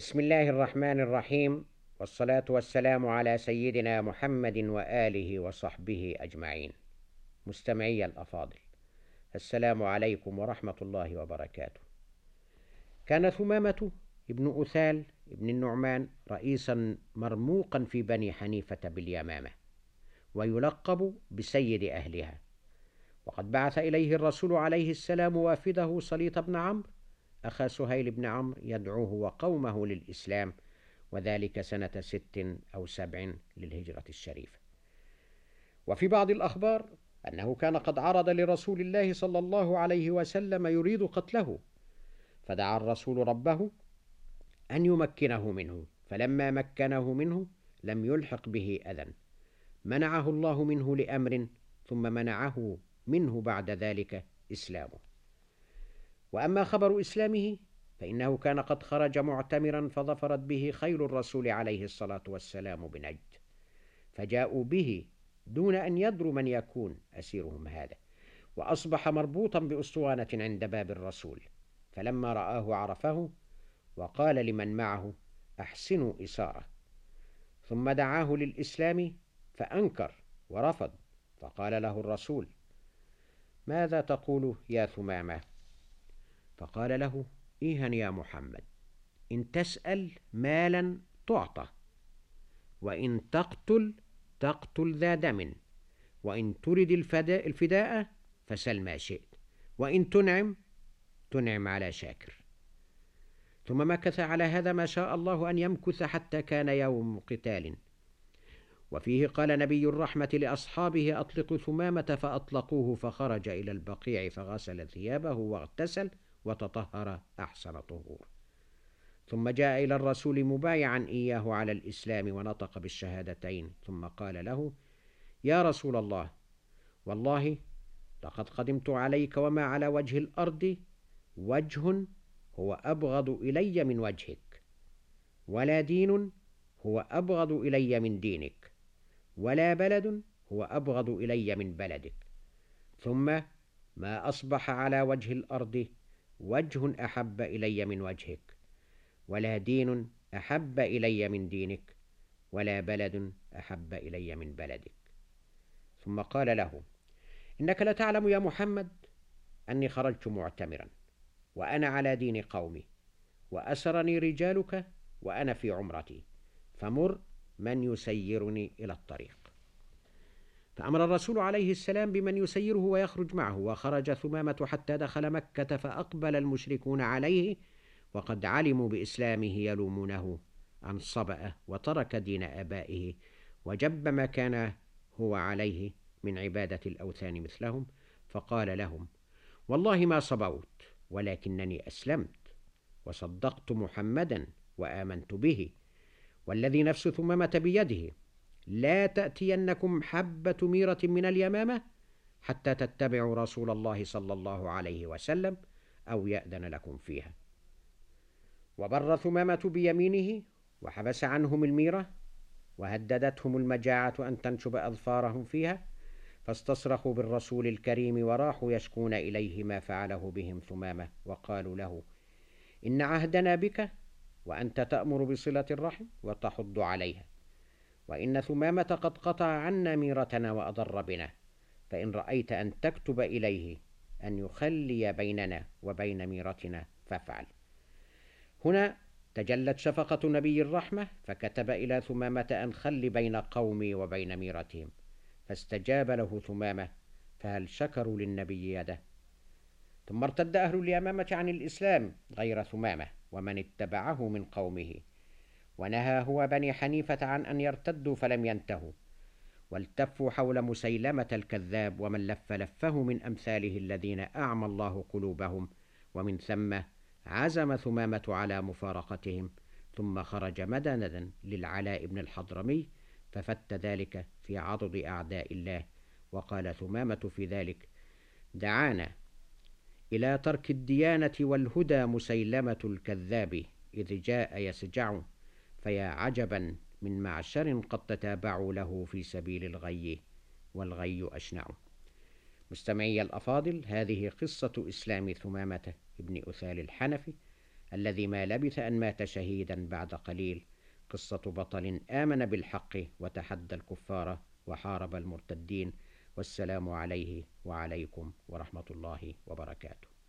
بسم الله الرحمن الرحيم. والصلاة والسلام على سيدنا محمد وآله وصحبه أجمعين. مستمعي الأفاضل السلام عليكم ورحمة الله وبركاته. كان ثمامة ابن أثال ابن النعمان رئيسا مرموقا في بني حنيفة باليمامة ويلقب بسيد أهلها. وقد بعث إليه الرسول عليه السلام وافده صليط بن عمرو أخا سهيل بن عمرو يدعوه وقومه للإسلام وذلك سنة ست أو سبع للهجرة الشريفة. وفي بعض الأخبار أنه كان قد عرض لرسول الله صلى الله عليه وسلم يريد قتله فدعا الرسول ربه أن يمكنه منه فلما مكنه منه لم يلحق به أذى. منعه الله منه لأمر ثم منعه منه بعد ذلك إسلامه. وأما خبر إسلامه فإنه كان قد خرج معتمرا فظفرت به خيل الرسول عليه الصلاة والسلام بنجد فجاءوا به دون أن يدروا من يكون أسيرهم هذا وأصبح مربوطا بأسطوانة عند باب الرسول فلما رآه عرفه وقال لمن معه أحسنوا إسارة. ثم دعاه للإسلام فأنكر ورفض فقال له الرسول ماذا تقول يا ثمامة؟ فقال له إيها يا محمد إن تسأل مالا تعطى وإن تقتل تقتل ذا دم وإن ترد الفداء, الفداء فسل ما شئت وإن تنعم تنعم على شاكر. ثم مكث على هذا ما شاء الله أن يمكث حتى كان يوم قتال. وفيه قال نبي الرحمة لأصحابه أطلقوا ثمامة فأطلقوه فخرج إلى البقيع فغسل ثيابه واغتسل وتطهر أحسن طهور. ثم جاء إلى الرسول مبايعا إياه على الإسلام ونطق بالشهادتين. ثم قال له يا رسول الله والله لقد قدمت عليك وما على وجه الأرض وجه هو أبغض إلي من وجهك ولا دين هو أبغض إلي من دينك ولا بلد هو أبغض إلي من بلدك. ثم ما أصبح على وجه الأرض وجه أحب إلي من وجهك ولا دين أحب إلي من دينك ولا بلد أحب إلي من بلدك. ثم قال له إنك لتعلم يا محمد أني خرجت معتمرا وأنا على دين قومي وأسرني رجالك وأنا في عمرتي فمر من يسيرني إلى الطريق. فأمر الرسول عليه السلام بمن يسيره ويخرج معه وخرج ثمامة حتى دخل مكة فأقبل المشركون عليه وقد علموا بإسلامه يلومونه عن صبأ وترك دين آبائه وجب ما كان هو عليه من عبادة الأوثان مثلهم فقال لهم والله ما صبوت ولكنني أسلمت وصدقت محمدا وآمنت به والذي نفس ثمامة بيده لا تأتينكم حبة ميرة من اليمامة حتى تتبعوا رسول الله صلى الله عليه وسلم أو يأذن لكم فيها. وبر ثمامة بيمينه وحبس عنهم الميرة وهددتهم المجاعة أن تنشب أظفارهم فيها فاستصرخوا بالرسول الكريم وراحوا يشكون إليه ما فعله بهم ثمامة وقالوا له إن عهدنا بك وأنت تأمر بصلة الرحم وتحض عليها. وإن ثمامة قد قطع عنا ميرتنا وأضر بنا فإن رأيت أن تكتب إليه أن يخلي بيننا وبين ميرتنا فافعل. هنا تجلت شفقة نبي الرحمة فكتب إلى ثمامة أن خل بين قومي وبين ميرتهم فاستجاب له ثمامة فهل شكروا للنبي يده ثم ارتد أهل اليمامة عن الإسلام غير ثمامة ومن اتبعه من قومه. ونهى هو بني حنيفة عن أن يرتدوا فلم ينتهوا والتفوا حول مسيلمة الكذاب ومن لف لفه من أمثاله الذين أعمى الله قلوبهم ومن ثم عزم ثمامة على مفارقتهم ثم خرج مدندا للعلاء بن الحضرمي ففت ذلك في عضد أعداء الله وقال ثمامة في ذلك دعانا إلى ترك الديانة والهدى مسيلمة الكذاب إذ جاء يسجع فيا عجبا من معشر قد تتابعوا له في سبيل الغي والغي أشنع. مستمعي الأفاضل هذه قصة إسلام ثمامة ابن أثال الحنفي الذي ما لبث أن مات شهيدا بعد قليل. قصة بطل آمن بالحق وتحدى الكفار وحارب المرتدين والسلام عليه وعليكم ورحمة الله وبركاته.